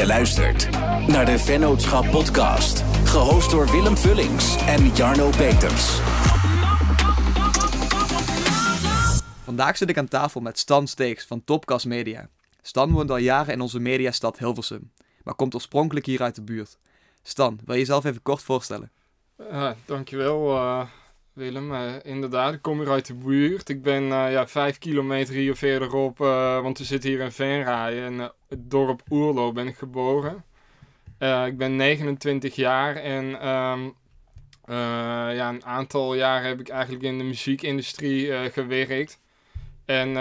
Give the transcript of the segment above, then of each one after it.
Je luistert naar de Vennootschap Podcast. Gehost door Willem Vullings en Jarno Peters. Vandaag zit ik aan tafel met Stan Steeks van Topcast Media. Stan woont al jaren in onze mediastad Hilversum, maar komt oorspronkelijk hier uit de buurt. Stan, wil je jezelf even kort voorstellen? Uh, dankjewel uh, Willem. Uh, inderdaad, ik kom hier uit de buurt. Ik ben ja, vijf kilometer hier verderop, want we zitten hier in Venray. En het dorp Oerlo ben ik geboren. ik ben 29 jaar en um, ja, een aantal jaren heb ik eigenlijk in de muziekindustrie gewerkt. En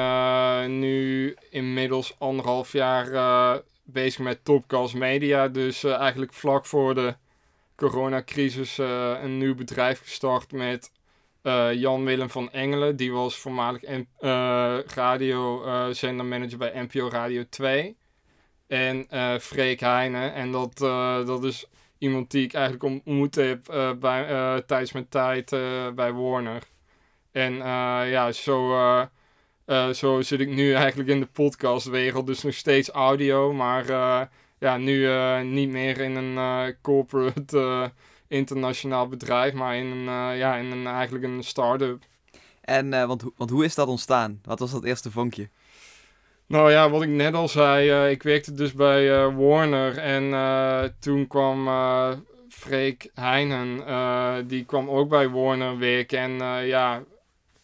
nu inmiddels anderhalf jaar bezig met Topcast Media. Dus eigenlijk vlak voor de coronacrisis een nieuw bedrijf gestart met uh, Jan Willem van Engelen. Die was voormalig uh, radio zendermanager bij NPO Radio 2. En Freek Heijnen. En dat, dat is iemand die ik eigenlijk ontmoet heb bij, tijdens mijn tijd bij Warner. En ja, zo, zo zit ik nu eigenlijk in de podcastwereld. Dus nog steeds audio, maar ja, nu uh, niet meer in een uh, corporate uh, internationaal bedrijf, maar in een, ja, in een, eigenlijk een start-up. En want, want hoe is dat ontstaan? Wat was dat eerste vonkje? Nou ja, wat ik net al zei, ik werkte dus bij Warner en toen kwam Freek Heinen, die kwam ook bij Warner werken en ja,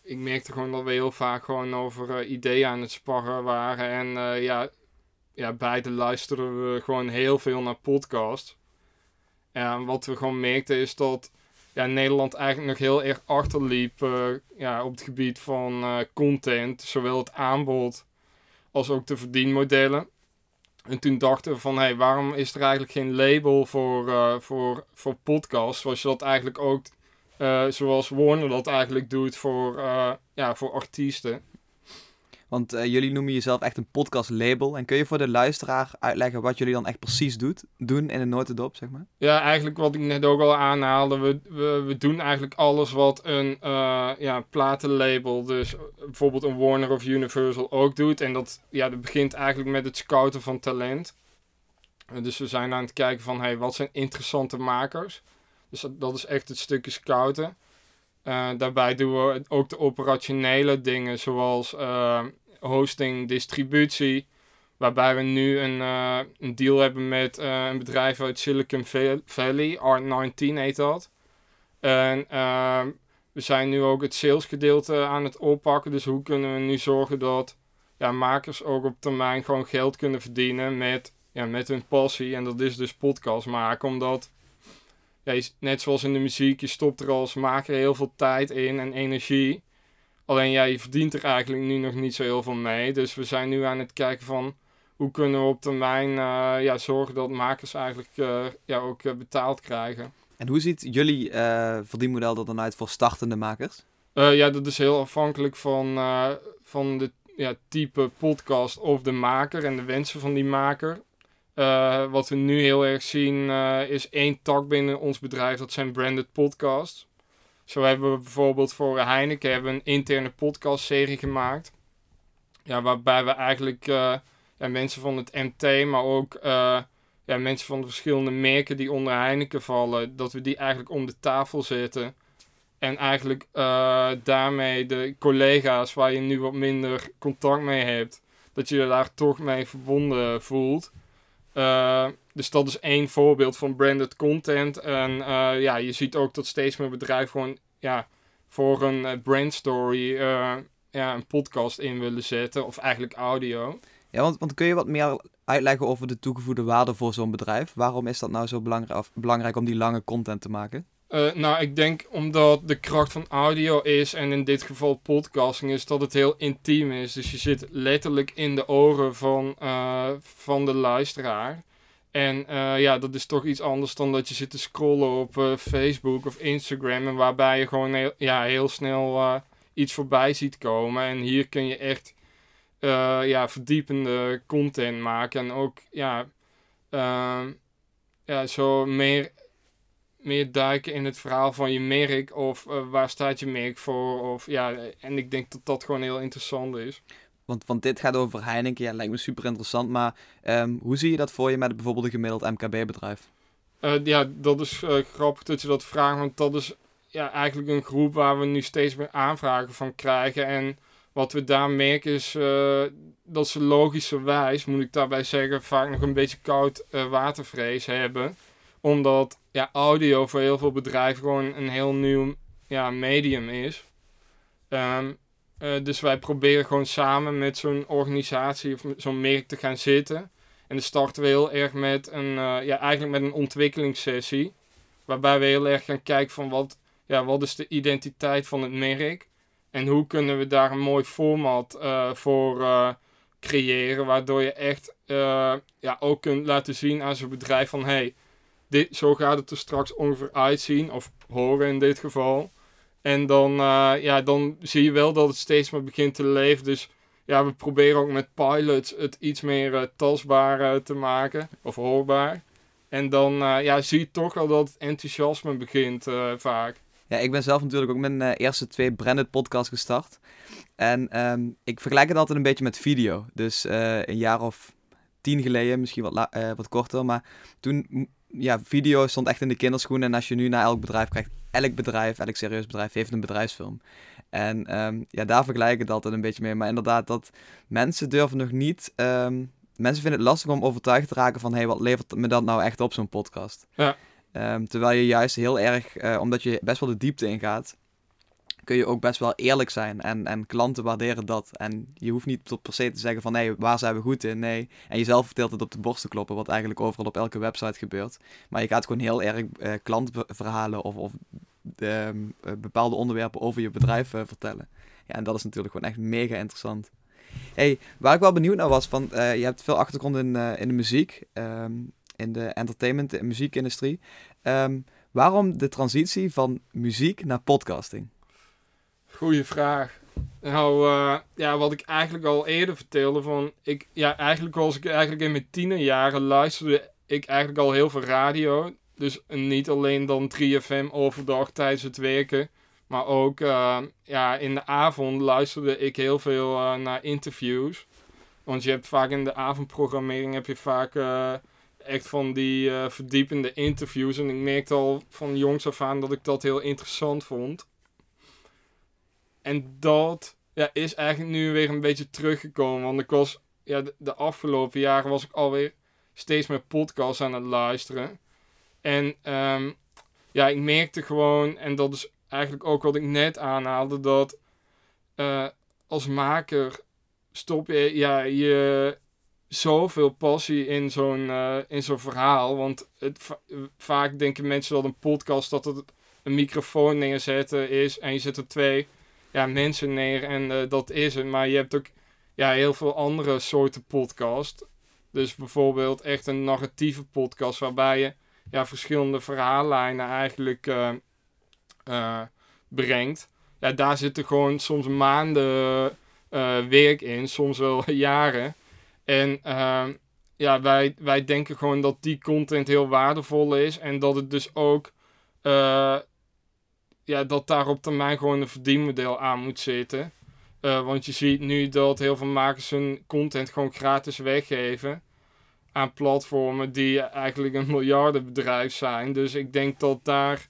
ik merkte gewoon dat we heel vaak gewoon over ideeën aan het sparren waren en ja, ja, beide luisteren we gewoon heel veel naar podcast. En wat we gewoon merkten is dat ja, Nederland eigenlijk nog heel erg achterliep ja, op het gebied van content. Zowel het aanbod als ook de verdienmodellen. En toen dachten we van, hé, hey, waarom is er eigenlijk geen label voor, uh, voor, voor podcasts? Zoals je dat eigenlijk ook, zoals Warner dat eigenlijk doet voor, ja, voor artiesten. Want uh, jullie noemen jezelf echt een podcast label. En kun je voor de luisteraar uitleggen wat jullie dan echt precies doet, doen in een notendop, zeg maar? Ja, eigenlijk wat ik net ook al aanhaalde. We, we, doen eigenlijk alles wat een uh, ja, platenlabel, dus bijvoorbeeld een Warner of Universal ook doet. En dat, ja, dat begint eigenlijk met het scouten van talent. Uh, dus we zijn aan het kijken van, hey, wat zijn interessante makers? Dus dat, dat is echt het stukje scouten. Daarbij doen we ook de operationele dingen zoals hosting, distributie. Waarbij we nu een, uh, een deal hebben met een bedrijf uit Silicon Valley, Art19 heet dat. En we zijn nu ook het salesgedeelte aan het oppakken. Dus hoe kunnen we nu zorgen dat ja, makers ook op termijn gewoon geld kunnen verdienen met, ja, met hun passie. En dat is dus podcast maken. Omdat ja, net zoals in de muziek, je stopt er als maker heel veel tijd in en energie. Alleen ja, je verdient er eigenlijk nu nog niet zo heel veel mee. Dus we zijn nu aan het kijken van hoe kunnen we op termijn uh, ja, zorgen dat makers eigenlijk uh, ja, ook uh, betaald krijgen. En hoe ziet jullie verdienmodel er dan uit voor startende makers? ja, dat is heel afhankelijk van, van de ja, type podcast of de maker en de wensen van die maker. Wat we nu heel erg zien is één tak binnen ons bedrijf, dat zijn branded podcasts. Zo hebben we bijvoorbeeld voor Heineken hebben een interne podcastserie gemaakt. Ja, waarbij we eigenlijk uh, ja, mensen van het MT, maar ook ja, mensen van de verschillende merken die onder Heineken vallen, dat we die eigenlijk om de tafel zetten. En eigenlijk daarmee de collega's waar je nu wat minder contact mee hebt, dat je je daar toch mee verbonden voelt. Uh, dus dat is één voorbeeld van branded content. En uh, ja, je ziet ook dat steeds meer bedrijven gewoon ja, voor een uh, brand story ja, een podcast in willen zetten. Of eigenlijk audio. Ja, want, want kun je wat meer uitleggen over de toegevoegde waarde voor zo'n bedrijf? Waarom is dat nou zo belangrijk, belangrijk om die lange content te maken? Uh, nou, ik denk omdat de kracht van audio is, en in dit geval podcasting, is dat het heel intiem is. Dus je zit letterlijk in de oren van, uh, van de luisteraar. En uh, ja, dat is toch iets anders dan dat je zit te scrollen op Facebook of Instagram. En waarbij je gewoon heel, ja, heel snel iets voorbij ziet komen. En hier kun je echt ja, verdiepende content maken. En ook ja, ja, zo meer meer duiken in het verhaal van je merk of uh, waar staat je merk voor. Of, ja, en ik denk dat dat gewoon heel interessant is. want, want dit gaat over Heineken, ja, lijkt me super interessant. Maar ehm, hoe zie je dat voor je met bijvoorbeeld een gemiddeld MKB-bedrijf? Uh, ja, dat is uh, grappig dat je dat vraagt, want dat is ja, eigenlijk een groep waar we nu steeds meer aanvragen van krijgen. En wat we daar merken is uh, dat ze logischerwijs, moet ik daarbij zeggen, vaak nog een beetje koud watervrees hebben. Omdat ja, audio voor heel veel bedrijven gewoon een heel nieuw ja, medium is. Um, dus wij proberen gewoon samen met zo'n organisatie of zo'n merk te gaan zitten. En dan starten we heel erg met een, uh, ja, eigenlijk met een ontwikkelingssessie. Waarbij we heel erg gaan kijken van wat, ja, wat is de identiteit van het merk. En hoe kunnen we daar een mooi format uh, voor creëren. Waardoor je echt ja, ook kunt laten zien aan zo'n bedrijf van... Hey, dit, zo gaat het er straks ongeveer uitzien. Of horen in dit geval. En dan, uh, ja, dan zie je wel dat het steeds meer begint te leven. Dus ja, we proberen ook met pilots het iets meer uh, tastbaar uh, te maken. Of hoorbaar. En dan ja, zie je toch al dat het enthousiasme begint vaak. Ja, ik ben zelf natuurlijk ook mijn eerste twee branded podcasts gestart. En um, ik vergelijk het altijd een beetje met video. Dus een jaar of tien geleden, misschien wat, wat korter. Maar toen ja, video stond echt in de kinderschoenen. En als je nu naar elk bedrijf kijkt, elk bedrijf, elk serieus bedrijf heeft een bedrijfsfilm. En um, ja, daar vergelijk ik het altijd een beetje mee. Maar inderdaad, dat mensen durven nog niet... Um, mensen vinden het lastig om overtuigd te raken van... hé, hey, wat levert me dat nou echt op, zo'n podcast? Ja. Um, terwijl je juist heel erg, uh, omdat je best wel de diepte ingaat kun je ook best wel eerlijk zijn. En, en klanten waarderen dat. En je hoeft niet tot per se te zeggen van nee, waar zijn we goed in? Nee. En jezelf vertelt het op de borst te kloppen, wat eigenlijk overal op elke website gebeurt. Maar je gaat gewoon heel erg uh, klantverhalen of, of uh, bepaalde onderwerpen over je bedrijf uh, vertellen. Ja, en dat is natuurlijk gewoon echt mega interessant. Hey, waar ik wel benieuwd naar was, van, je hebt veel achtergrond in, in de muziek, um, in de entertainment en muziekindustrie. Um, waarom de transitie van muziek naar podcasting? Goeie vraag. Nou, uh, ja, wat ik eigenlijk al eerder vertelde, van ik, ja, eigenlijk was ik eigenlijk in mijn tienerjaren luisterde ik eigenlijk al heel veel radio. Dus niet alleen dan 3FM overdag tijdens het werken, maar ook uh, ja, in de avond luisterde ik heel veel uh, naar interviews. Want je hebt vaak in de avondprogrammering heb je vaak echt van die verdiepende interviews. En ik merkte al van jongs af aan dat ik dat heel interessant vond. En dat ja, is eigenlijk nu weer een beetje teruggekomen. Want ik was, ja, de, afgelopen jaren was ik alweer steeds meer podcasts aan het luisteren. En um, ja, ik merkte gewoon, en dat is eigenlijk ook wat ik net aanhaalde, dat uh, als maker stop je ja, je zoveel passie in zo'n uh, in zo'n verhaal. Want het, vaak denken mensen dat een podcast dat het een microfoon neerzetten is en je zet er twee ja, mensen neer en uh, dat is het. Maar je hebt ook ja, heel veel andere soorten podcast. Dus bijvoorbeeld echt een narratieve podcast waarbij je ja, verschillende verhaallijnen eigenlijk uh, uh, brengt. Ja, daar zitten gewoon soms maanden werk in, soms wel jaren. En ehm, ja, wij, wij denken gewoon dat die content heel waardevol is en dat het dus ook ja, dat daar op termijn gewoon een verdienmodel aan moet zitten. Uh, want je ziet nu dat heel veel makers hun content gewoon gratis weggeven aan platformen die eigenlijk een miljardenbedrijf zijn. Dus ik denk dat daar,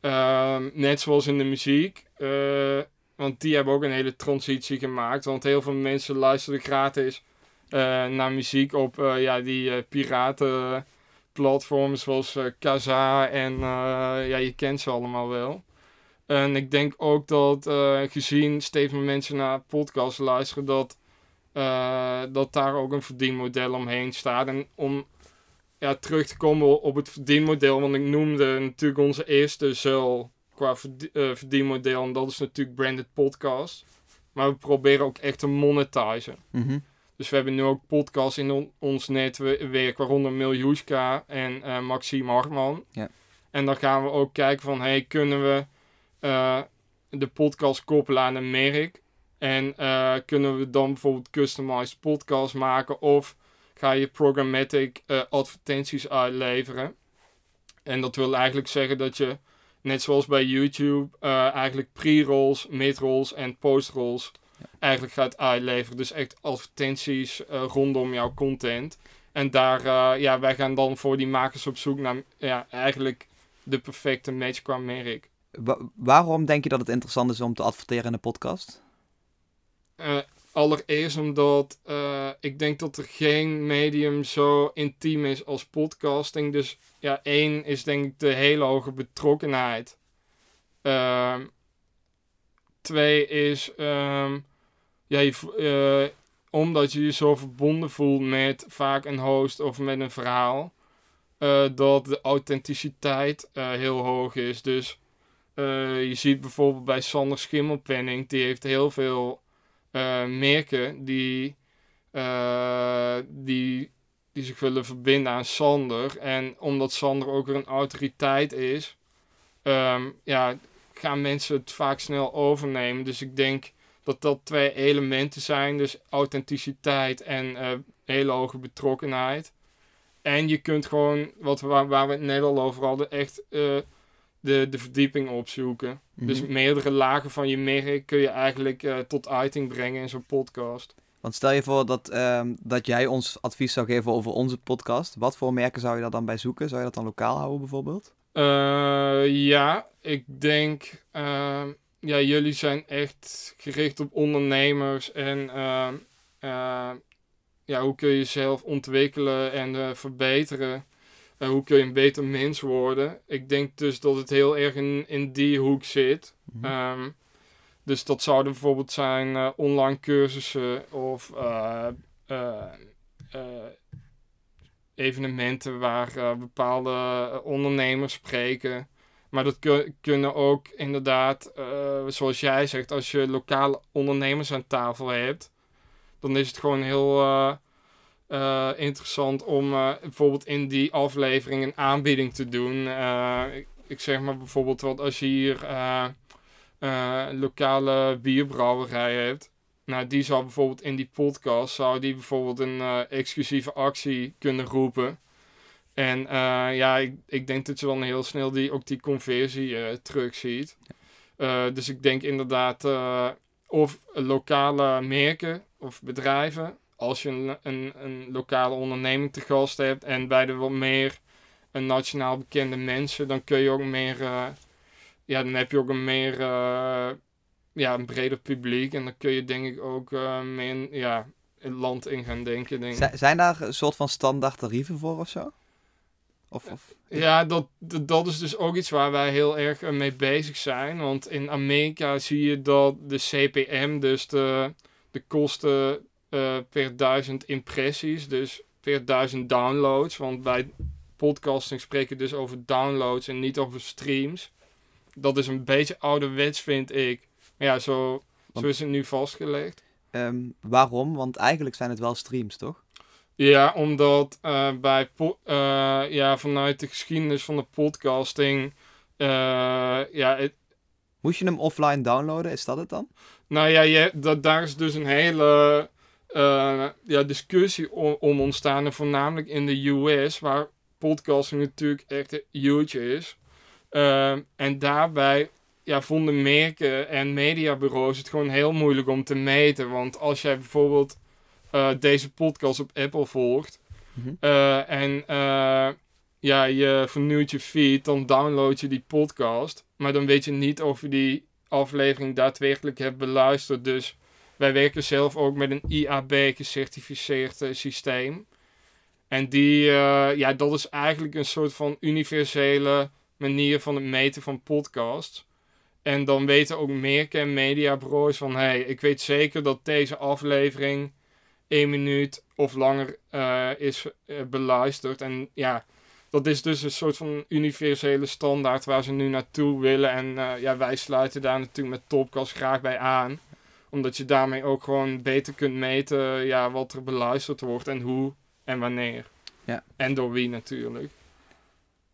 uh, net zoals in de muziek, uh, want die hebben ook een hele transitie gemaakt. Want heel veel mensen luisteren gratis naar muziek op ja, die piratenplatforms zoals Kaza en ja, je kent ze allemaal wel. En ik denk ook dat uh, gezien steeds meer mensen naar podcasts luisteren, dat, uh, dat daar ook een verdienmodel omheen staat. En om ja, terug te komen op het verdienmodel, want ik noemde natuurlijk onze eerste zuil qua uh, verdienmodel, en dat is natuurlijk branded podcast. Maar we proberen ook echt te monetizen. Mm -hmm. Dus we hebben nu ook podcasts in on ons netwerk, waaronder Miljuska en Maxime Hartman. Yeah. En dan gaan we ook kijken van, hey, kunnen we uh, de podcast koppelen aan een merk. En uh, kunnen we dan bijvoorbeeld customized podcast maken of ga je programmatic uh, advertenties uitleveren. En dat wil eigenlijk zeggen dat je, net zoals bij YouTube, eigenlijk pre-rolls, mid-rolls en post-rolls eigenlijk gaat uitleveren. Dus echt advertenties eh, rondom jouw content. En daar, eh, ja, wij gaan dan voor die makers op zoek naar ja, eigenlijk de perfecte match qua merk. Wa- waarom denk je dat het interessant is om te adverteren in een podcast? Eh, allereerst omdat eh, ik denk dat er geen medium zo intiem is als podcasting. Dus ja, één is denk ik de hele hoge betrokkenheid. Ehm, twee is ehm, ja, eh, omdat je je zo verbonden voelt met vaak een host of met een verhaal. dat de authenticiteit heel hoog is. Dus eh, je ziet bijvoorbeeld bij Sander Schimmelpenning, die heeft heel veel eh, merken die, eh, die, die zich willen verbinden aan Sander. En omdat Sander ook weer een autoriteit is, ehm, ja, gaan mensen het vaak snel overnemen. Dus ik denk dat dat twee elementen zijn. Dus authenticiteit en hele hoge betrokkenheid. En je kunt gewoon, wat waar, waar we het net al over hadden, echt de, de verdieping opzoeken. Dus Mhm. meerdere lagen van je merk kun je eigenlijk eh, tot uiting brengen in zo'n podcast. Want stel je voor dat, ehm, dat jij ons advies zou geven over onze podcast. Wat voor merken zou je daar dan bij zoeken? Zou je dat dan lokaal houden bijvoorbeeld? Eh, ja, ik denk, ehm, ja, jullie zijn echt gericht op ondernemers en ehm, eh, ja, hoe kun je jezelf ontwikkelen en eh, verbeteren. Eh, hoe kun je een beter mens worden. Ik denk dus dat het heel erg in, in die hoek zit. Mhm. Ehm, dus dat zouden bijvoorbeeld zijn eh, online cursussen of eh, evenementen waar bepaalde ondernemers spreken. Maar dat kun- kunnen ook inderdaad, zoals jij zegt, als je lokale ondernemers aan tafel hebt, dan is het gewoon heel eh, interessant om eh, bijvoorbeeld in die aflevering een aanbieding te doen. Eh, ik, ik zeg maar bijvoorbeeld wat als je hier een lokale bierbrouwerij hebt. Nou, die zou bijvoorbeeld in die podcast, zou die bijvoorbeeld een exclusieve actie kunnen roepen. En ja, ik, ik denk dat je dan heel snel die, ook die conversie terugziet. Eh, dus ik denk inderdaad, of lokale merken of bedrijven, als je een, een, een lokale onderneming te gast hebt en bij de wat meer een nationaal bekende mensen, dan kun je ook meer, eh, ja, dan heb je ook een meer, eh, ja, een breder publiek en dan kun je denk ik ook eh, meer, ja, het land in gaan denken, denk ik. Zijn daar een soort van standaard tarieven voor of zo? Of, of... Ja, dat, dat, dat is dus ook iets waar wij heel erg mee bezig zijn. Want in Amerika zie je dat de CPM, dus de, de kosten eh, per duizend impressies, dus per duizend downloads. Want bij podcasting spreken we dus over downloads en niet over streams. Dat is een beetje ouderwets, vind ik. Maar ja, zo, zo is het nu vastgelegd. Ehm, waarom? Want eigenlijk zijn het wel streams, toch? Ja, omdat eh, bij po- eh, ja, vanuit de geschiedenis van de podcasting. eh, ja, het- Moest je hem offline downloaden? Is dat het dan? nou ja, je, dat, daar is dus een hele eh, ja, discussie om, om ontstaan. En voornamelijk in de US, waar podcasting natuurlijk echt huge is. Eh, en daarbij ja, vonden merken en mediabureaus het gewoon heel moeilijk om te meten. Want als jij bijvoorbeeld eh, deze podcast op Apple volgt. Mhm. eh, en ja, je vernieuwt je feed, dan download je die podcast. Maar dan weet je niet of je die aflevering daadwerkelijk hebt beluisterd. Dus wij werken zelf ook met een IAB gecertificeerd eh, systeem. En die, eh, ja, dat is eigenlijk een soort van universele manier van het meten van podcasts. En dan weten ook merken en mediabureaus van... hé, hey, ik weet zeker dat deze aflevering één minuut of langer eh, is eh, beluisterd. En ja, dat is dus een soort van universele standaard waar ze nu naartoe willen. En ja, wij sluiten daar natuurlijk met Topcast graag bij aan. Omdat je daarmee ook gewoon beter kunt meten ja, wat er beluisterd wordt en hoe en wanneer. Ja. En door wie natuurlijk.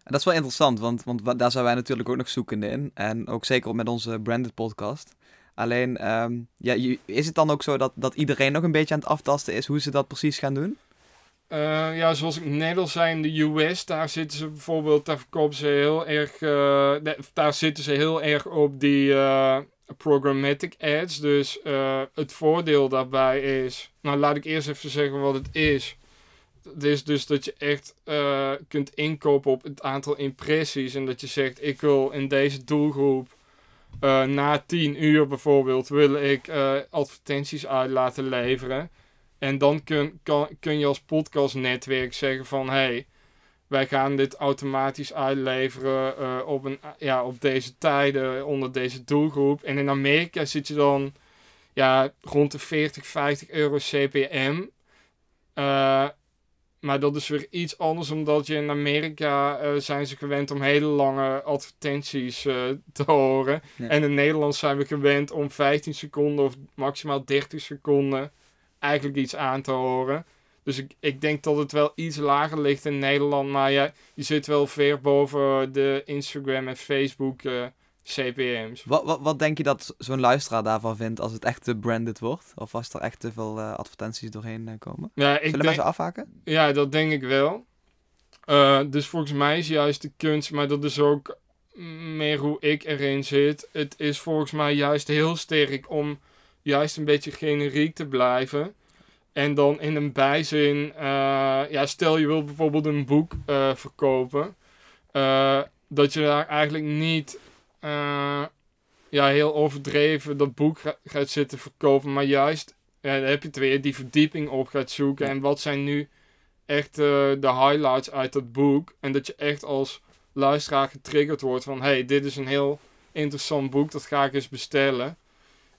En dat is wel interessant, want, want wa- daar zijn wij natuurlijk ook nog zoekende in. En ook zeker met onze branded podcast. Alleen, ehm, ja, is het dan ook zo dat, dat iedereen nog een beetje aan het aftasten is hoe ze dat precies gaan doen? Eh, ja, zoals ik net al zei, in de US, daar zitten ze bijvoorbeeld, daar verkopen ze heel erg, eh, da- daar zitten ze heel erg op die eh, programmatic ads. Dus eh, het voordeel daarbij is, nou laat ik eerst even zeggen wat het is. Het is dus dat je echt eh, kunt inkopen op het aantal impressies. En dat je zegt, ik wil in deze doelgroep eh, na 10 uur bijvoorbeeld, wil ik advertenties uit laten leveren. En dan kun, kan, kun je als podcastnetwerk zeggen van, hey, wij gaan dit automatisch uitleveren uh, op, een, ja, op deze tijden onder deze doelgroep. En in Amerika zit je dan ja, rond de 40, 50 euro CPM. Uh, maar dat is weer iets anders, omdat je in Amerika uh, zijn ze gewend om hele lange advertenties te horen. En in Nederland zijn we gewend om 15 seconden of maximaal 30 seconden eigenlijk iets aan te horen. Dus ik, ik denk dat het wel iets lager ligt in Nederland. Maar ja, je zit wel ver boven de Instagram en Facebook uh, eh, CPM's. Wat, wat, wat denk je dat zo'n luisteraar daarvan vindt als het echt te branded wordt? Of als er echt te veel uh, advertenties doorheen uh, komen? Ja, ik Zullen denk, mensen afhaken? Ja, dat denk ik wel. dus volgens mij is juist de kunst, maar dat is ook meer hoe ik erin zit. Het is volgens mij juist heel sterk om juist een beetje generiek te blijven. En dan in een bijzin, uh, ja, stel je wil bijvoorbeeld een boek uh, verkopen, uh, dat je daar eigenlijk niet ja, heel overdreven dat boek gaat zitten verkopen, maar juist, ja, heb je het weer, die verdieping op gaat zoeken. En wat zijn nu echt de highlights uit dat boek? En dat je echt als luisteraar getriggerd wordt van, hey, dit is een heel interessant boek, dat ga ik eens bestellen.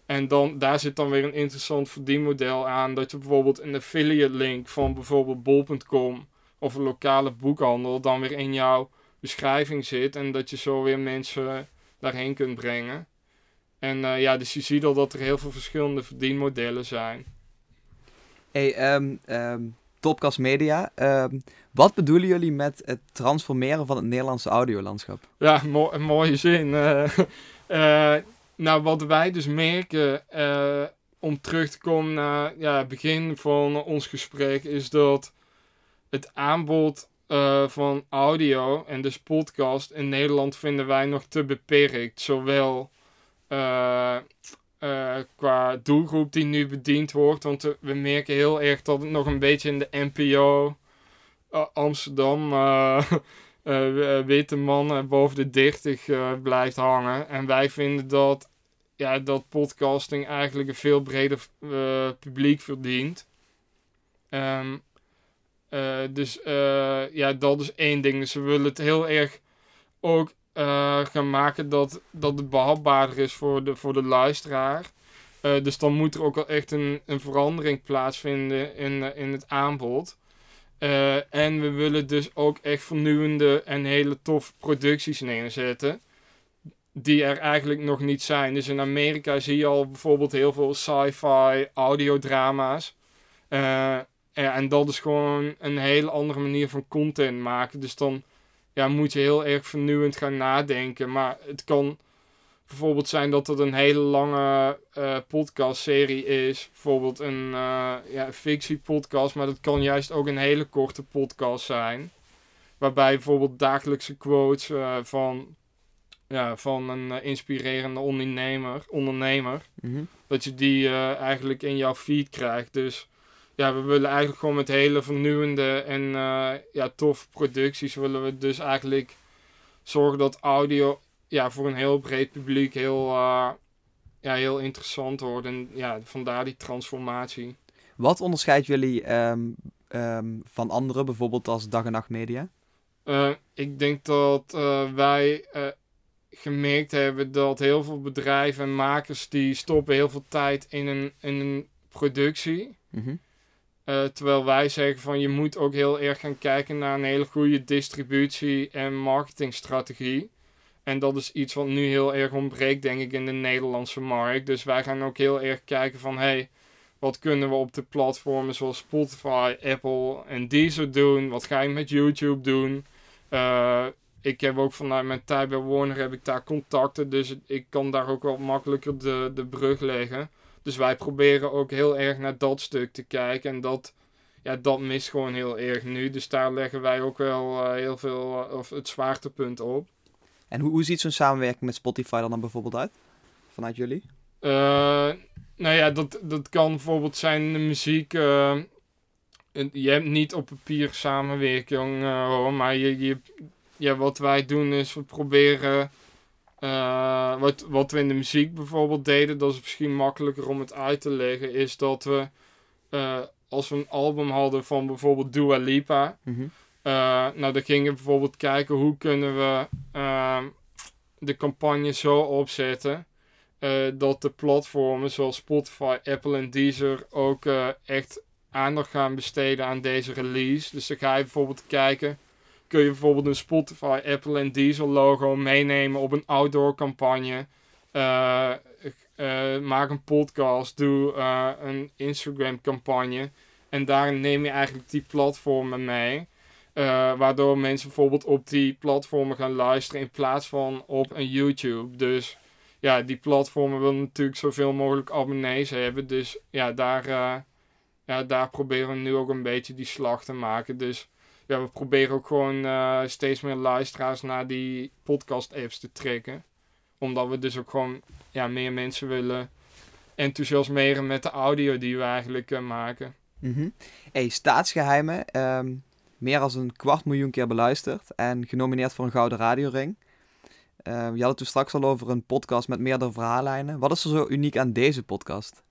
En dan, daar zit dan weer een interessant verdienmodel aan. Dat je bijvoorbeeld een affiliate link van bijvoorbeeld bol.com of een lokale boekhandel dan weer in jouw beschrijving zit. En dat je zo weer mensen daarheen kunt brengen. En uh, ja, dus je ziet al dat er heel veel verschillende verdienmodellen zijn. Hey, um, um, Topcast Media. Um, wat bedoelen jullie met het transformeren van het Nederlandse audiolandschap? Ja, mo een mooie zin. Uh, uh, nou, wat wij dus merken, uh, om terug te komen naar ja, het begin van ons gesprek, is dat het aanbod uh, van audio en dus podcast in Nederland vinden wij nog te beperkt. Zowel uh, qua doelgroep die nu bediend wordt, want we merken heel erg dat het nog een beetje in de NPO Amsterdam uh, witte mannen boven de 30 uh, blijft hangen. En wij vinden dat, ja, dat podcasting eigenlijk een veel breder uh, publiek verdient. Um, dus ja, dat is één ding. Dus we willen het heel erg ook gaan maken dat, dat het behapbaarder is voor de, voor de luisteraar. dus dan moet er ook wel echt een, een verandering plaatsvinden in, in het aanbod. En we willen dus ook echt vernieuwende en hele toffe producties neerzetten. Die er eigenlijk nog niet zijn. Dus in Amerika zie je al bijvoorbeeld heel veel sci-fi audiodrama's. Ja, en dat is gewoon een hele andere manier van content maken. Dus dan ja, moet je heel erg vernieuwend gaan nadenken. Maar het kan bijvoorbeeld zijn dat het een hele lange uh, podcastserie is. Bijvoorbeeld een uh, ja, fictiepodcast, maar dat kan juist ook een hele korte podcast zijn. Waarbij bijvoorbeeld dagelijkse quotes van, ja, van een inspirerende ondernemer, ondernemer mm dat je die eigenlijk in jouw feed krijgt. Dus ja, we willen eigenlijk gewoon met hele vernieuwende en ja, toffe producties willen we dus eigenlijk zorgen dat audio ja, voor een heel breed publiek heel, uh, ja, heel interessant wordt. En ja, vandaar die transformatie. Wat onderscheidt jullie um, um, van anderen, bijvoorbeeld als Dag en Nacht Media? Uh, ik denk dat uh, wij gemerkt hebben dat heel veel bedrijven en makers die stoppen heel veel tijd in een, in een productie. Mm -hmm. terwijl wij zeggen van je moet ook heel erg gaan kijken naar een hele goede distributie en marketingstrategie. En dat is iets wat nu heel erg ontbreekt, denk ik, in de Nederlandse markt. Dus wij gaan ook heel erg kijken van, hey, wat kunnen we op de platformen zoals Spotify, Apple en Deezer doen? Wat ga je met YouTube doen? Uh, ik heb ook vanuit mijn tijd bij Warner heb ik daar contacten, dus ik kan daar ook wel makkelijker de, de brug leggen. Dus wij proberen ook heel erg naar dat stuk te kijken en dat, ja, dat mist gewoon heel erg nu. Dus daar leggen wij ook wel uh, heel veel, uh, of het zwaartepunt op. En hoe, hoe ziet zo'n samenwerking met Spotify dan, dan bijvoorbeeld uit? vanuit jullie? Uh, nou ja, dat, dat kan bijvoorbeeld zijn de muziek. Je hebt niet op papier samenwerking hoor, maar je, je, ja, wat wij doen is we proberen. wat, wat we in de muziek bijvoorbeeld deden, dat is misschien makkelijker om het uit te leggen, is dat we als we een album hadden van bijvoorbeeld Dua Lipa. Mm nou, dan gingen we bijvoorbeeld kijken hoe kunnen we uh, de campagne zo opzetten. Dat de platformen zoals Spotify, Apple en Deezer ook echt aandacht gaan besteden aan deze release. Dus dan ga je bijvoorbeeld kijken. Kun je bijvoorbeeld een Spotify, Apple en Deezer logo meenemen op een outdoor campagne. maak een podcast, doe een Instagram campagne. En daarin neem je eigenlijk die platformen mee. Waardoor mensen bijvoorbeeld op die platformen gaan luisteren in plaats van op een YouTube. Dus ja, die platformen willen natuurlijk zoveel mogelijk abonnees hebben. Dus ja, daar, ja, daar proberen we nu ook een beetje die slag te maken. Dus ja, we proberen ook gewoon uh, steeds meer luisteraars naar die podcast-apps te trekken. Omdat we dus ook gewoon ja, meer mensen willen enthousiasmeren met de audio die we eigenlijk maken. Mm. Hey, staatsgeheimen. Um, meer dan een kwart miljoen keer beluisterd en genomineerd voor een Gouden Radioring. Uh, je had het toen straks al over een podcast met meerdere verhaallijnen. Wat is er zo uniek aan deze podcast?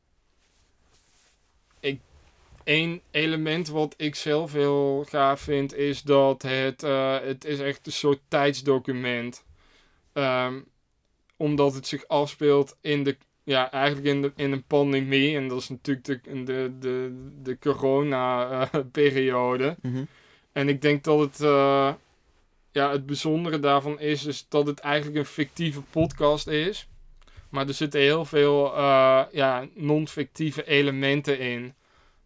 Één element wat ik zelf heel gaaf vind is dat het, uh, het is echt een soort tijdsdocument. Um, omdat het zich afspeelt in de, ja, eigenlijk in, de, in een pandemie. En dat is natuurlijk de, de, de, de corona-periode. Uh, mm -hmm. En ik denk dat het, uh, ja, het bijzondere daarvan is, is dat het eigenlijk een fictieve podcast is. Maar er zitten heel veel uh, ja, non-fictieve elementen in.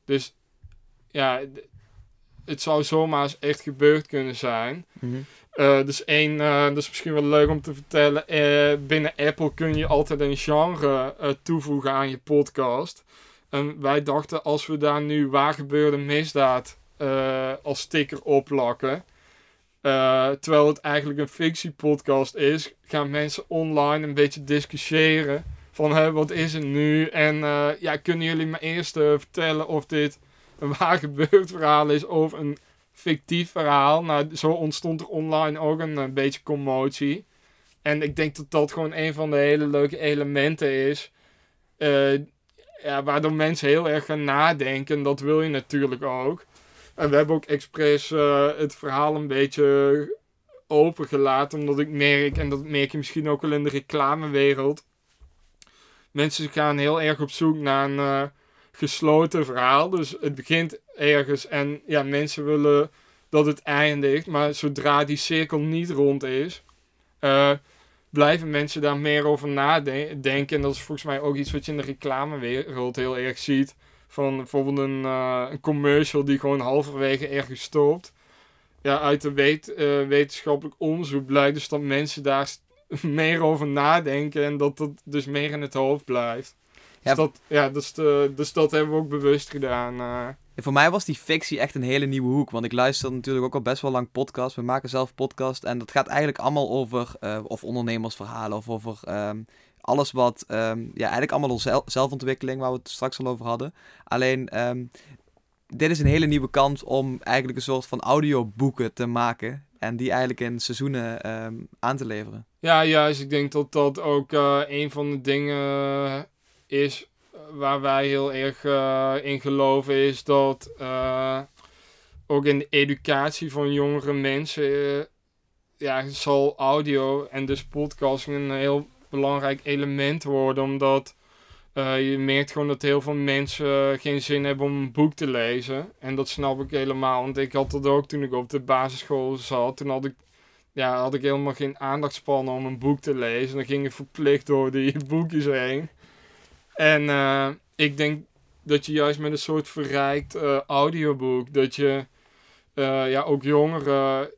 Dus ja, het zou zomaar eens echt gebeurd kunnen zijn. Mm -hmm. uh, dus één, dat is misschien wel leuk om te vertellen. binnen Apple kun je altijd een genre toevoegen aan je podcast. En wij dachten, als we daar nu waar gebeurde misdaad als sticker oplakken. Uh, terwijl het eigenlijk een fictiepodcast is, gaan mensen online een beetje discussiëren. Van hè, wat is het nu? En uh, ja, kunnen jullie me eerst vertellen of dit een waar gebeurd verhaal is of een fictief verhaal? Nou, zo ontstond er online ook een, een beetje commotie. En ik denk dat dat gewoon een van de hele leuke elementen is. ja, waardoor mensen heel erg gaan nadenken. Dat wil je natuurlijk ook. En we hebben ook expres het verhaal een beetje opengelaten. Omdat ik merk, en dat merk je misschien ook wel in de reclamewereld. Mensen gaan heel erg op zoek naar een uh, gesloten verhaal. Dus het begint ergens en ja, mensen willen dat het eindigt. Maar zodra die cirkel niet rond is, uh, blijven mensen daar meer over nadenken. En dat is volgens mij ook iets wat je in de reclamewereld heel erg ziet van bijvoorbeeld een, een commercial die gewoon halverwege ergens stopt. Ja, uit de uh, wetenschappelijk onderzoek blijkt dus dat mensen daar meer over nadenken en dat dat dus meer in het hoofd blijft. Ja, dus, dat, ja, dus, de, dus dat hebben we ook bewust gedaan. Uh. voor mij was die fictie echt een hele nieuwe hoek. Want ik luister natuurlijk ook al best wel lang podcast. We maken zelf podcast. En dat gaat eigenlijk allemaal over uh, of ondernemersverhalen of over um, alles wat, um, ja, eigenlijk allemaal zelf, zelfontwikkeling, waar we het straks al over hadden. Alleen, um, dit is een hele nieuwe kans om eigenlijk een soort van audioboeken te maken. En die eigenlijk in seizoenen um, aan te leveren. Ja, juist. Ik denk dat dat ook uh, een van de dingen is waar wij heel erg in geloven. Is dat ook in de educatie van jongere mensen ja, zal audio en dus podcasting een heel belangrijk element worden. Omdat uh, je merkt gewoon dat heel veel mensen geen zin hebben om een boek te lezen. En dat snap ik helemaal. Want ik had dat ook toen ik op de basisschool zat. Toen had ik, ja, had ik helemaal geen aandachtspannen om een boek te lezen. Dan ging ik verplicht door die boekjes heen. En uh, ik denk dat je juist met een soort verrijkt uh, audioboek, dat je ja, ook jongeren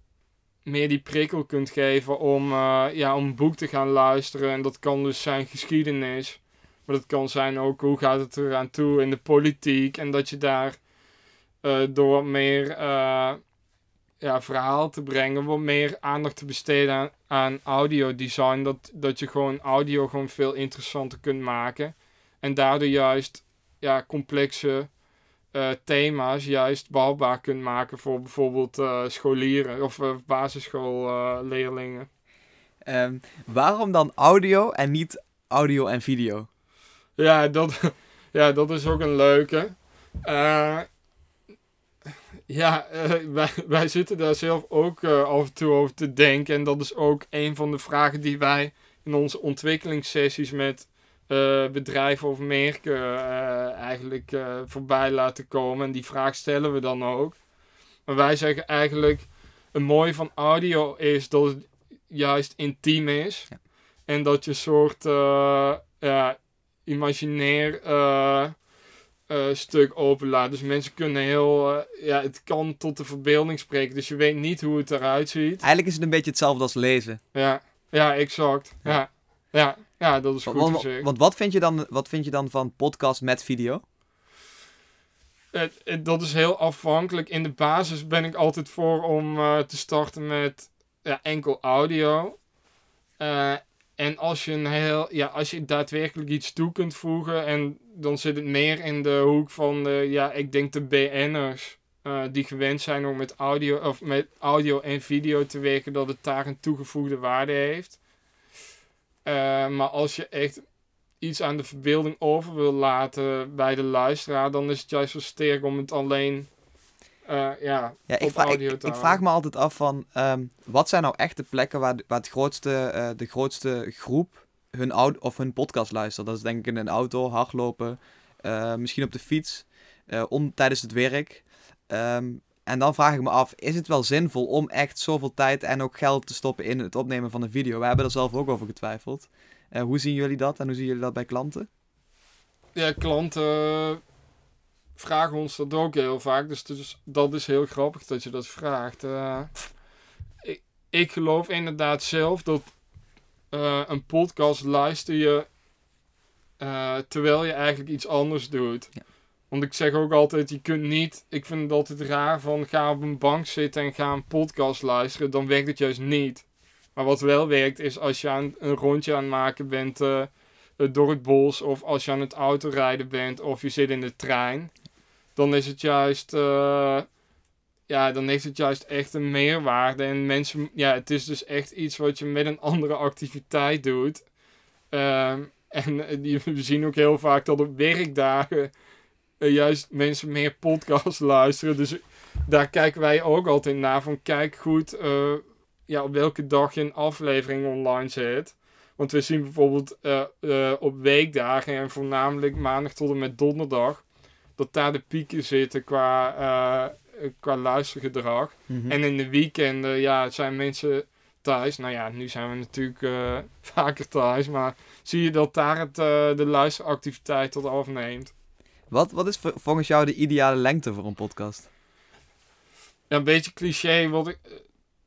meer die prikkel kunt geven om, ja, om een boek te gaan luisteren. En dat kan dus zijn geschiedenis. Maar dat kan zijn ook hoe gaat het eraan toe in de politiek. En dat je daar uh, door wat meer uh, ja, verhaal te brengen, wat meer aandacht te besteden aan, aan audiodesign. Dat, dat je gewoon audio gewoon veel interessanter kunt maken. En daardoor juist ja, complexe eh, thema's juist behapbaar kunt maken voor bijvoorbeeld eh, scholieren of basisschoolleerlingen. Ehm, waarom dan audio en niet audio en video? Ja, dat, ja, dat is ook een leuke. ja, wij, wij zitten daar zelf ook af en toe over te denken. En dat is ook een van de vragen die wij in onze ontwikkelingssessies met uh, bedrijven of merken uh, eigenlijk uh, voorbij laten komen. En die vraag stellen we dan ook. Maar wij zeggen eigenlijk, het mooie van audio is dat het juist intiem is. Ja. En dat je een soort ja, imaginair stuk openlaat. Dus mensen kunnen heel, ja, het kan tot de verbeelding spreken. Dus je weet niet hoe het eruit ziet. Eigenlijk is het een beetje hetzelfde als lezen. Ja, ja exact. ja. ja. ja. Dat is goed want, Want wat vind, je dan, wat vind je dan van podcast met video? Dat is heel afhankelijk. In de basis ben ik altijd voor om uh, te starten met ja, enkel audio. Uh, en als je, een heel, ja, als je daadwerkelijk iets toe kunt voegen, en dan zit het meer in de hoek van, de, ja, ik denk de BN'ers. Uh, die gewend zijn om met audio, of met audio en video te werken, dat het daar een toegevoegde waarde heeft. Uh, maar als je echt iets aan de verbeelding over wil laten bij de luisteraar, dan is het juist zo sterk om het alleen uh, ja, ja, ik, vraag, ik, ik, vraag me altijd af van, um, wat zijn nou echt de plekken waar, waar het grootste, uh, de grootste groep hun, audio, of hun podcast luistert? Dat is denk ik in een auto, hardlopen, misschien op de fiets, om, tijdens het werk. Um, en dan vraag ik me af, is het wel zinvol om echt zoveel tijd en ook geld te stoppen in het opnemen van een video? We hebben er zelf ook over getwijfeld. Hoe zien jullie dat en hoe zien jullie dat bij klanten? Ja, klanten vragen ons dat ook heel vaak. Dus, dus dat is heel grappig dat je dat vraagt. Uh, ik, ik, geloof inderdaad zelf dat uh, een podcast luister je terwijl je eigenlijk iets anders doet. Ja. Want ik zeg ook altijd, je kunt niet... Ik vind het altijd raar van ga op een bank zitten en ga een podcast luisteren. Dan werkt het juist niet. Maar wat wel werkt is als je aan, een rondje aan het maken bent door het bos. Of als je aan het autorijden bent of je zit in de trein. Dan is het juist... Uh, ja, dan heeft het juist echt een meerwaarde. En mensen... Ja, het is dus echt iets wat je met een andere activiteit doet. Uh, en we zien ook heel vaak dat op werkdagen uh, juist mensen meer podcasts luisteren. Dus daar kijken wij ook altijd naar. Van kijk goed ja, op welke dag je een aflevering online zet. Want we zien bijvoorbeeld op weekdagen en voornamelijk maandag tot en met donderdag. Dat daar de pieken zitten qua, qua luistergedrag. Mhm. En in de weekenden ja, zijn mensen thuis. Nou ja, nu zijn we natuurlijk vaker thuis. Maar zie je dat daar het, de luisteractiviteit tot afneemt. Wat, wat is volgens jou de ideale lengte voor een podcast? Ja, een beetje cliché, wat ik,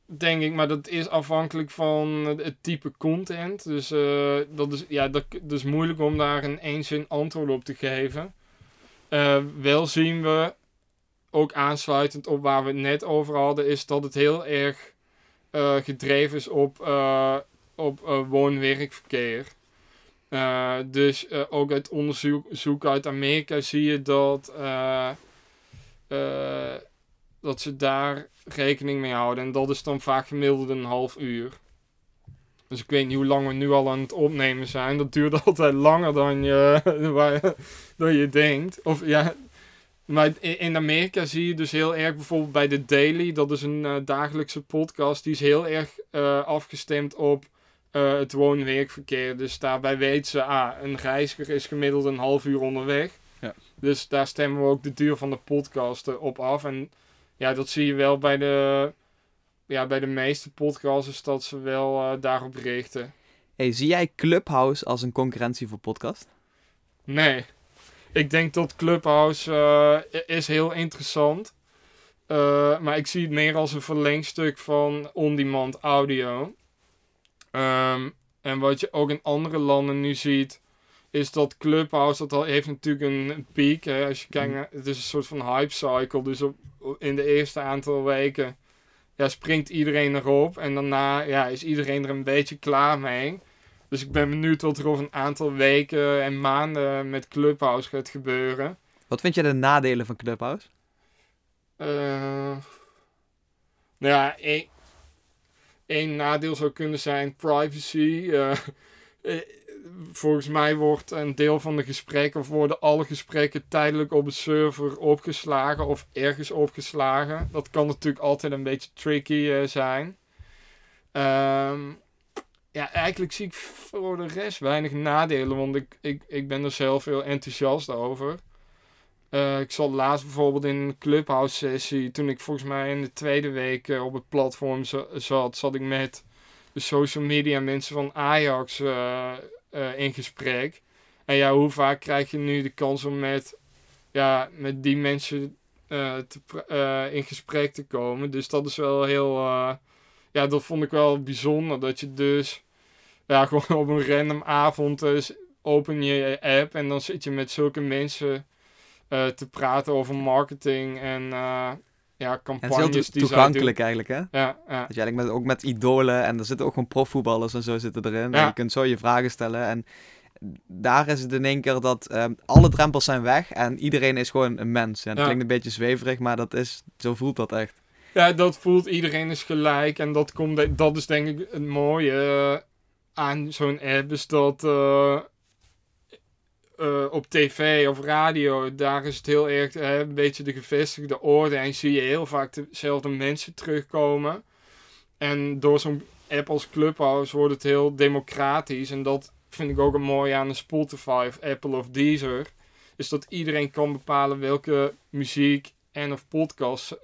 denk ik, maar dat is afhankelijk van het type content. Dus uh, dat, is, ja, dat, dat, is moeilijk om daar een eenzin antwoord op te geven. Uh, wel zien we, ook aansluitend op waar we het net over hadden, is dat het heel erg uh, gedreven is op, op woon-werkverkeer. Dus ook uit onderzoek uit Amerika zie je dat, dat ze daar rekening mee houden. En dat is dan vaak gemiddeld een half uur. Dus ik weet niet hoe lang we nu al aan het opnemen zijn. Dat duurt altijd langer dan je, dan je denkt. Of ja. Maar in Amerika zie je dus heel erg bijvoorbeeld bij The Daily. Dat is een dagelijkse podcast. Die is heel erg afgestemd op uh, het woon-werkverkeer. Dus daarbij weet ze, ah, een reiziger is gemiddeld een half uur onderweg. Ja. Dus daar stemmen we ook de duur van de podcast op af. En ja, dat zie je wel bij de, ja, bij de meeste podcasts, dat ze wel uh, daarop richten. Hey, zie jij Clubhouse als een concurrentie voor podcast? Nee. Ik denk dat Clubhouse uh, is heel interessant. Uh, maar ik zie het meer als een verlengstuk van on-demand audio. Um, en wat je ook in andere landen nu ziet, is dat Clubhouse, dat heeft natuurlijk een, piek. Hè? Als je kijkt, naar, het is een soort van hype cycle. Dus op, in de eerste aantal weken ja, springt iedereen erop. En daarna ja, is iedereen er een beetje klaar mee. Dus ik ben benieuwd wat er over een aantal weken en maanden met Clubhouse gaat gebeuren. Wat vind je de nadelen van Clubhouse? Uh, nou ja, één, één nadeel zou kunnen zijn privacy. Uh, volgens mij wordt een deel van de gesprekken, of worden alle gesprekken tijdelijk op een server opgeslagen of ergens opgeslagen. Dat kan natuurlijk altijd een beetje tricky uh, zijn. Um, ja, eigenlijk zie ik voor de rest weinig nadelen, want ik, ik, ik ben er zelf heel enthousiast over. Uh, ik zat laatst bijvoorbeeld in een clubhouse sessie, toen ik volgens mij in de tweede week uh, op het platform zat, zat ik met de social media mensen van Ajax in gesprek. En ja, hoe vaak krijg je nu de kans om met, ja, met die mensen te, in gesprek te komen? Dus dat is wel heel, ja, dat vond ik wel bijzonder, dat je dus ja, gewoon op een random avond dus open je app en dan zit je met zulke mensen te praten over marketing en ja, campagnes. En het is heel toegankelijk eigenlijk, hè? Ja, ja. Dat je eigenlijk met, ook met idolen en er zitten ook gewoon profvoetballers en zo zitten erin. Ja. En je kunt zo je vragen stellen en daar is het in één keer dat um, alle drempels zijn weg en iedereen is gewoon een mens. En dat klinkt een beetje zweverig, maar dat is, zo voelt dat echt. Ja, dat voelt iedereen is gelijk en dat, komt, dat is denk ik het mooie. Uh, aan zo'n app is dat uh, uh, op tv of radio, daar is het heel erg uh, een beetje de gevestigde orde en zie je heel vaak dezelfde mensen terugkomen. En door zo'n app als Clubhouse wordt het heel democratisch en dat vind ik ook een mooi aan een Spotify of Apple of Deezer. Is dat iedereen kan bepalen welke muziek en of podcast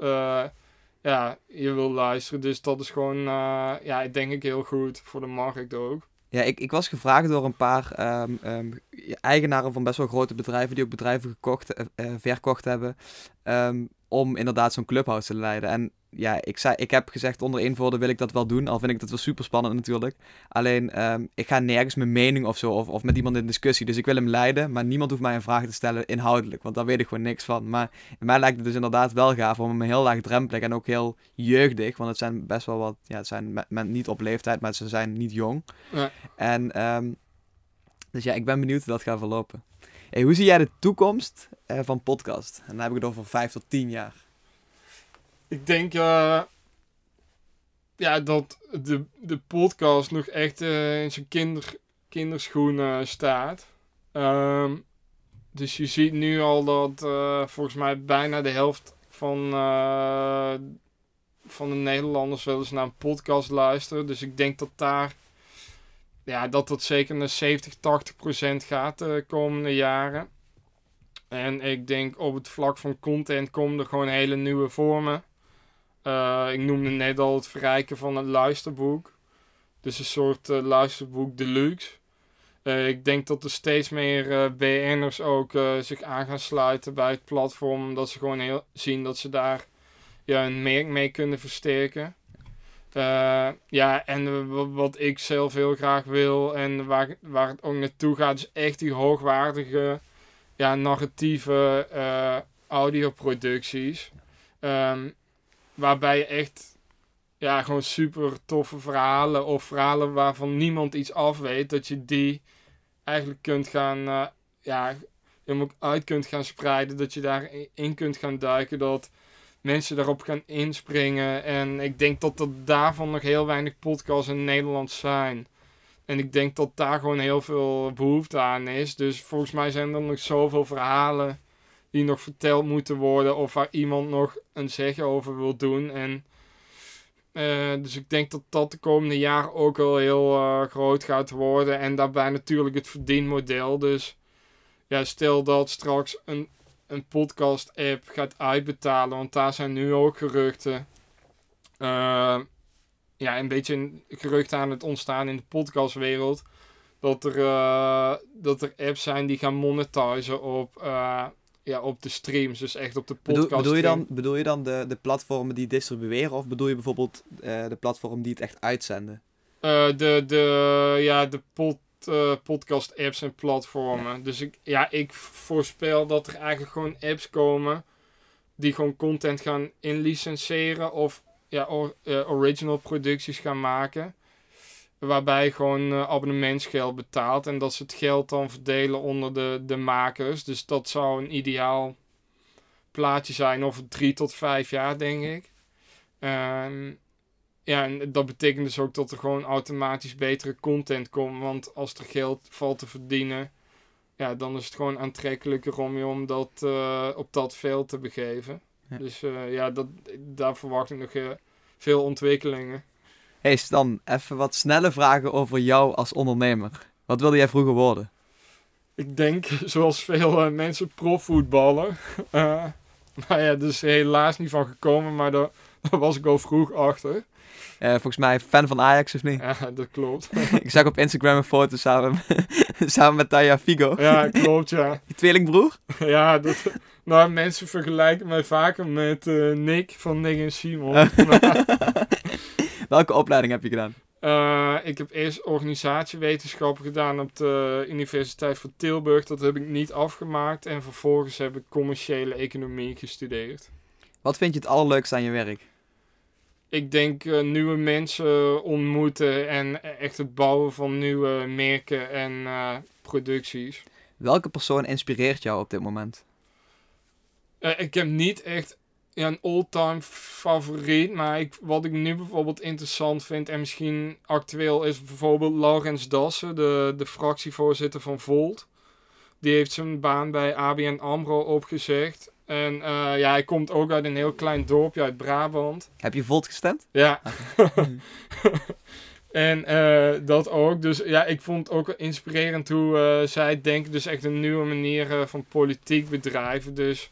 ja, je wil luisteren. Dus dat is gewoon, uh, ja, denk ik heel goed voor de markt ook. Ja, ik, ik was gevraagd door een paar um, um, eigenaren van best wel grote bedrijven die ook bedrijven gekocht, uh, verkocht hebben, um, om inderdaad zo'n clubhouse te leiden. En ja, ik, zei, ik heb gezegd onder één wil ik dat wel doen. Al vind ik dat wel super spannend natuurlijk. Alleen, um, ik ga nergens mijn mening of zo, of, of met iemand in discussie. Dus ik wil hem leiden, maar niemand hoeft mij een vraag te stellen inhoudelijk. Want daar weet ik gewoon niks van. Maar mij lijkt het dus inderdaad wel gaaf om hem heel laagdrempelig en ook heel jeugdig. Want het zijn best wel wat, ja, het zijn met, met niet op leeftijd, maar ze zijn niet jong. Ja. En, um, dus ja, ik ben benieuwd hoe dat gaat verlopen. Hoe zie jij de toekomst uh, van podcast? En dan heb ik het over vijf tot tien jaar. Ik denk uh, ja, dat de, de podcast nog echt uh, in zijn kinder, kinderschoenen staat. Um, dus je ziet nu al dat volgens mij bijna de helft van, van de Nederlanders wel eens naar een podcast luisteren. Dus ik denk dat daar ja, dat dat zeker naar 70, 80 procent gaat de komende jaren. En ik denk op het vlak van content komen er gewoon hele nieuwe vormen. Uh, ik noemde net al het verrijken van het luisterboek. Dus een soort uh, luisterboek deluxe. Ik denk dat er steeds meer BN'ers ook zich aan gaan sluiten bij het platform. Omdat ze gewoon heel, zien dat ze daar ja, een merk mee kunnen versterken. Ja, en wat ik zelf heel graag wil en waar, waar het ook naartoe gaat, is echt die hoogwaardige, ja, narratieve audioproducties. Um, Waarbij je echt ja, gewoon super toffe verhalen of verhalen waarvan niemand iets af weet, dat je die eigenlijk kunt gaan, uh, ja, helemaal uit kunt gaan spreiden, dat je daarin kunt gaan duiken, dat mensen daarop gaan inspringen. En ik denk dat er daarvan nog heel weinig podcasts in Nederland zijn. En ik denk dat daar gewoon heel veel behoefte aan is. Dus volgens mij zijn er nog zoveel verhalen die nog verteld moeten worden of waar iemand nog een zeggen over wil doen. En uh, dus ik denk dat dat de komende jaren ook wel heel uh, groot gaat worden. En daarbij natuurlijk het verdienmodel. Dus ja, stel dat straks een, een podcast-app gaat uitbetalen, want daar zijn nu ook geruchten. Uh, ja, een beetje geruchten aan het ontstaan in de podcastwereld. Dat er, dat er apps zijn die gaan monetizen op ja, op de streams, dus echt op de podcast. Bedoel, bedoel je dan, bedoel je dan de, de platformen die distribueren of bedoel je bijvoorbeeld de platformen die het echt uitzenden? De, de, ja, de pod, uh, podcast apps en platformen. Dus ik, ja, ik voorspel dat er eigenlijk gewoon apps komen die gewoon content gaan inlicenseren of ja, or- eh, original producties gaan maken. Waarbij gewoon eh, abonnementsgeld betaalt. En dat ze het geld dan verdelen onder de, de makers. Dus dat zou een ideaal plaatje zijn over drie tot vijf jaar, denk ik. Ehm, ja, en dat betekent dus ook dat er gewoon automatisch betere content komt. Want als er geld valt te verdienen, ja, dan is het gewoon aantrekkelijker om je om dat, eh, op dat veld te begeven. Ja. Dus eh, ja, dat, daar verwacht ik nog eh, veel ontwikkelingen. Hey Stan, even wat snelle vragen over jou als ondernemer. Wat wilde jij vroeger worden? Ik denk, zoals veel mensen, profvoetballer. Maar ja, is helaas niet van gekomen, maar daar, daar was ik al vroeg achter. Eh, volgens mij fan van Ajax of niet? Ja, dat klopt. ik zag op Instagram een foto samen, samen met Taya Figo. Ja, klopt, ja. Je tweelingbroer? Ja, dat, nou, mensen vergelijken mij vaker met eh, Nick van Nick en Simon. Welke opleiding heb je gedaan? Eh, ik heb eerst organisatiewetenschappen gedaan op de Universiteit van Tilburg. Dat heb ik niet afgemaakt. En vervolgens heb ik commerciële economie gestudeerd. Wat vind je het allerleukste aan je werk? Ik denk eh, nieuwe mensen ontmoeten en echt het bouwen van nieuwe merken en eh, producties. Welke persoon inspireert jou op dit moment? Eh, ik heb niet echt een all-time favoriet, maar ik, wat ik nu bijvoorbeeld interessant vind en misschien actueel is bijvoorbeeld Laurens Dassen, de, de fractievoorzitter van Volt. Die heeft zijn baan bij ABN AMRO opgezegd. En eh, ja, hij komt ook uit een heel klein dorpje uit Brabant. Heb je Volt gestemd? Ja. en eh, dat ook. Dus ja, ik vond het ook inspirerend hoe eh, zij denken. Dus echt een nieuwe manier van politiek bedrijven. Dus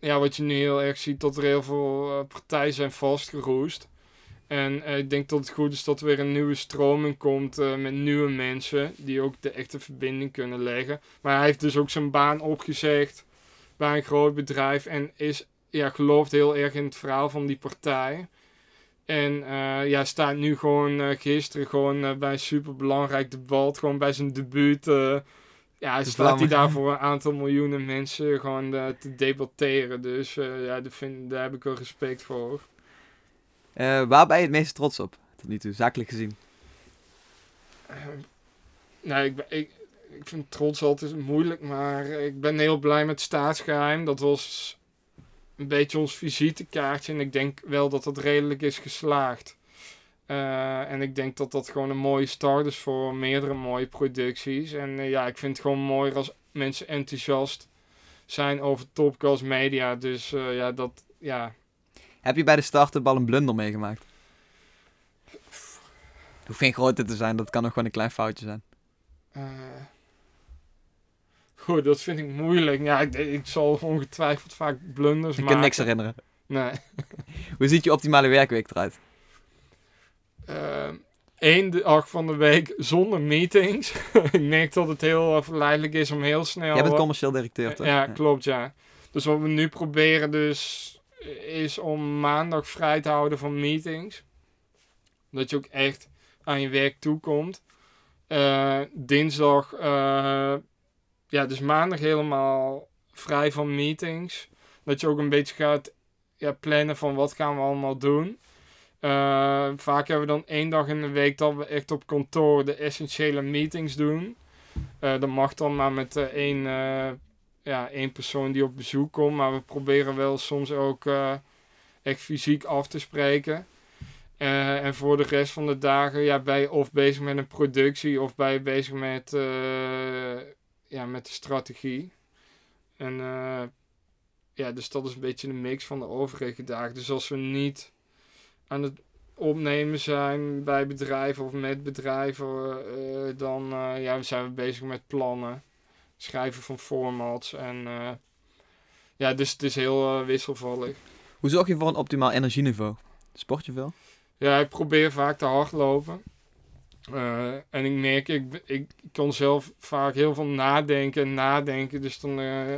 ja, wat je nu heel erg ziet, dat er heel veel partijen zijn vastgeroest. En ik denk dat het goed is dat er weer een nieuwe stroming komt met nieuwe mensen. Die ook de echte verbinding kunnen leggen. Maar hij heeft dus ook zijn baan opgezegd bij een groot bedrijf. En is, ja, gelooft heel erg in het verhaal van die partij. En eh, ja, staat nu gewoon eh, gisteren gewoon eh, bij een superbelangrijk debat. Gewoon bij zijn debuut. ja, staat hij daar voor een aantal miljoenen mensen gewoon te debatteren. Dus ja, daar, vind, daar heb ik wel respect voor. Waar ben je het meest trots op? Tot nu toe, zakelijk gezien. Eh, nee, ik, ik, ik vind trots altijd moeilijk, maar ik ben heel blij met staatsgeheim. Dat was een beetje ons visitekaartje en ik denk wel dat dat redelijk is geslaagd. Eh, en ik denk dat dat gewoon een mooie start is voor meerdere mooie producties. En eh, ja, ik vind het gewoon mooi als mensen enthousiast zijn over Topcast Media. Dus eh, ja, dat, ja, Heb je bij de start al een blunder meegemaakt? Het hoeft geen grote te zijn, dat kan nog gewoon een klein foutje zijn. Eh, goed, dat vind ik moeilijk. Ja, ik, ik zal ongetwijfeld vaak blunders Je maken. kunt niks herinneren. Nee. Hoe ziet je optimale werkweek eruit? Eén dag van de week zonder meetings. ik merk dat het heel eh, verleidelijk is om heel snel... Jij bent eh, commercieel directeur, toch? Ja, klopt, ja. Dus wat we nu proberen dus is om maandag vrij te houden van meetings. Dat je ook echt aan je werk toekomt. Eh dinsdag, eh, ja, dus maandag helemaal vrij van meetings. Dat je ook een beetje gaat ja, plannen van wat gaan we allemaal doen. Eh, vaak hebben we dan één dag in de week dat we echt op kantoor de essentiële meetings doen. Eh dat mag dan maar met eh, één, ja, één persoon die op bezoek komt. Maar we proberen wel soms ook echt fysiek af te spreken. En voor de rest van de dagen ja, ben je of bezig met een productie of ben je bezig met, ja, met de strategie. En eh, ja, dus dat is een beetje een mix van de overige dagen. Dus als we niet aan het opnemen zijn bij bedrijven of met bedrijven, eh, dan eh, ja, zijn we bezig met plannen, schrijven van formats en ja, dus het is heel wisselvallig. Hoe zorg je voor een optimaal energieniveau? Sport je veel? Ja, ik probeer vaak te hardlopen. Eh, en ik merk, ik, ik, kan zelf vaak heel veel nadenken en nadenken. Dus dan eh,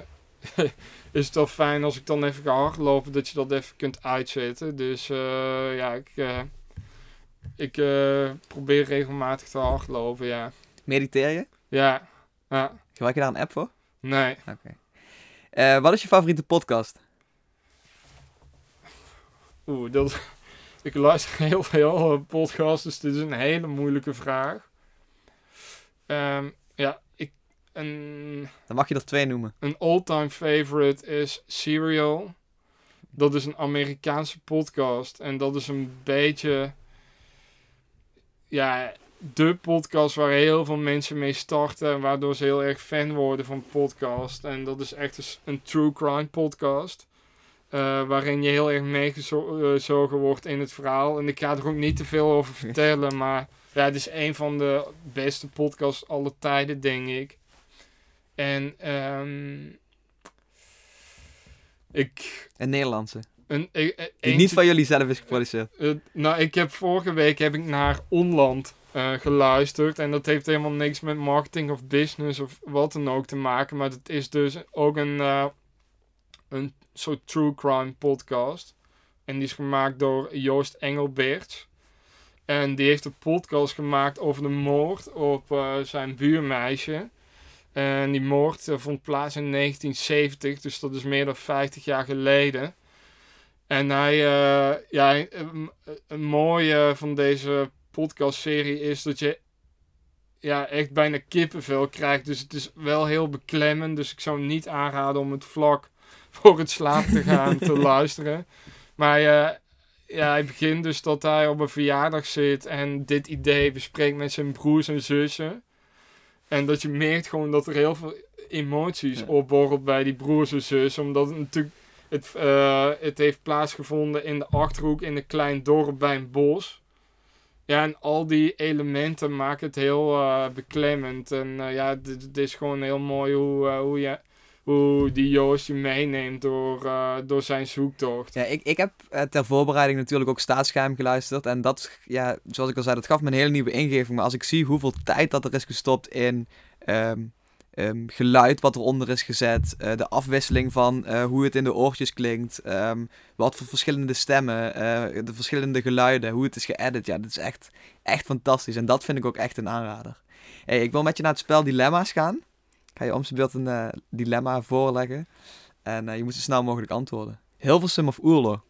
is het wel fijn als ik dan even ga hardlopen, dat je dat even kunt uitzetten. Dus eh, ja, ik, ik probeer regelmatig te hardlopen, ja. Mediteer je? Ja, ja, Gebruik je daar een app voor? nee. Oké. Wat is je favoriete podcast? Oeh, dat... Ik luister heel veel eh, podcasts, dus dit is een hele moeilijke vraag. Ehm, ja, ik... Een, Dan mag je er twee noemen. een all-time favorite is Serial. Dat is een Amerikaanse podcast. En dat is een beetje... Ja, de podcast waar heel veel mensen mee starten. Waardoor ze heel erg fan worden van podcast. En dat is echt een, true crime podcast. Eh, waarin je heel erg meegezogen wordt in het verhaal. En ik ga er ook niet te veel over vertellen. Maar ja, het is een van de beste podcasts alle tijden, denk ik. En ehm ik... Een Nederlandse. Een, e- e- Die niet van jullie zelf is geproduceerd. eh, nou, ik heb vorige week heb ik naar Onland eh, geluisterd. En dat heeft helemaal niks met marketing of business of wat dan ook te maken. Maar het is dus ook een, eh, een soort true crime podcast. En die is gemaakt door Joost Engelberts. En die heeft een podcast gemaakt over de moord op eh, zijn buurmeisje. En die moord eh, vond plaats in 1970, dus dat is meer dan 50 jaar geleden. En hij, eh, ja, een, mooie van deze podcastserie is dat je ja, echt bijna kippenvel krijgt. Dus het is wel heel beklemmend. Dus ik zou niet aanraden om het vlak voor het slapen te gaan te luisteren. Maar eh, ja, hij begint dus dat hij op een verjaardag zit en dit idee bespreekt met zijn broers en zussen. En dat je merkt gewoon dat er heel veel emoties Ja. opborrelt bij die broers en zussen. Omdat het natuurlijk het, eh, het heeft plaatsgevonden in de Achterhoek in een klein dorp bij een bos. Ja, en al die elementen maken het heel eh, beklemmend. En ja, dit, dit is gewoon heel mooi hoe, hoe, je, hoe die Joost meeneemt door, eh, door zijn zoektocht. Ja, ik, ik heb eh, ter voorbereiding natuurlijk ook staatsgeheim geluisterd. En dat, ja, zoals ik al zei, dat gaf me een hele nieuwe ingeving. Maar als ik zie hoeveel tijd dat er is gestopt in ehm, ehm, geluid wat eronder is gezet. eh, de afwisseling van hoe het in de oortjes klinkt. ehm, wat voor verschillende stemmen. de verschillende geluiden. Hoe het is geëdit. Ja, dat is echt, echt fantastisch. En dat vind ik ook echt een aanrader. Hey, ik wil met je naar het spel Dilemma's gaan. Ga je om zijn beeld een eh, dilemma voorleggen. En eh, je moet zo snel mogelijk antwoorden. Hilversum of Oerlo?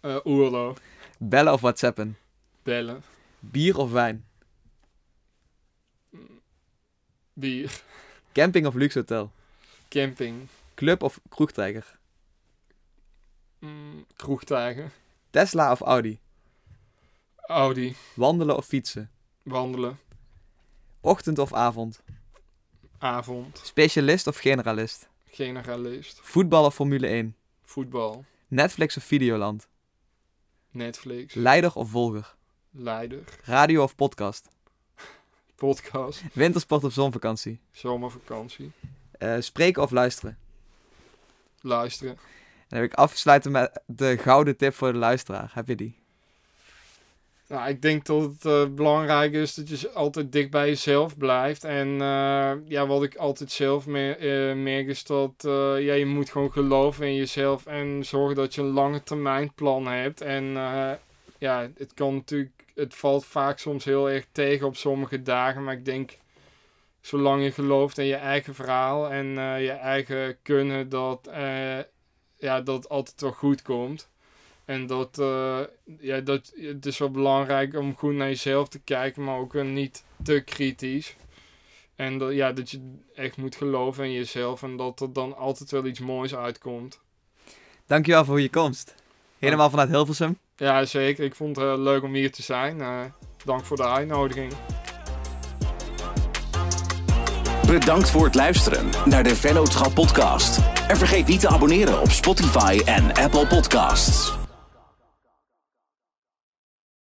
Eh Oerlo, Bellen of whatsappen? bellen, Bier of wijn? bier, Camping of luxe hotel? camping, Club of kroegtijger? mm, kroegtuigen, Tesla of Audi? Audi, Wandelen of fietsen? wandelen, Ochtend of avond? Avond, Specialist of generalist? generalist, Voetbal of Formule 1? voetbal, Netflix of Videoland? Netflix, Leider of volger? leider, Radio of podcast? podcast, Wintersport of zonvakantie? zomervakantie, Eh, spreken of luisteren? luisteren. Dan heb ik afsluiten met de gouden tip voor de luisteraar. Heb je die? Nou, ik denk dat het eh, belangrijk is dat je altijd dicht bij jezelf blijft. En eh, ja, wat ik altijd zelf me- eh, merk is dat ja, je moet gewoon geloven in jezelf en zorgen dat je een lange termijn plan hebt. En ja, het kan natuurlijk, het valt vaak soms heel erg tegen op sommige dagen. Maar ik denk, zolang je gelooft in je eigen verhaal en je eigen kunnen, dat, ja, dat het altijd wel goed komt. En dat, eh, ja, dat, het is wel belangrijk om goed naar jezelf te kijken, maar ook niet te kritisch. En dat, ja, dat je echt moet geloven in jezelf en dat er dan altijd wel iets moois uitkomt. Dankjewel voor je komst. Helemaal vanuit Hilversum. Ja, zeker. Ik vond het eh, leuk om hier te zijn. Eh, dank voor de uitnodiging. Bedankt voor het luisteren naar de Vennootschap podcast. En vergeet niet te abonneren op Spotify en Apple Podcasts.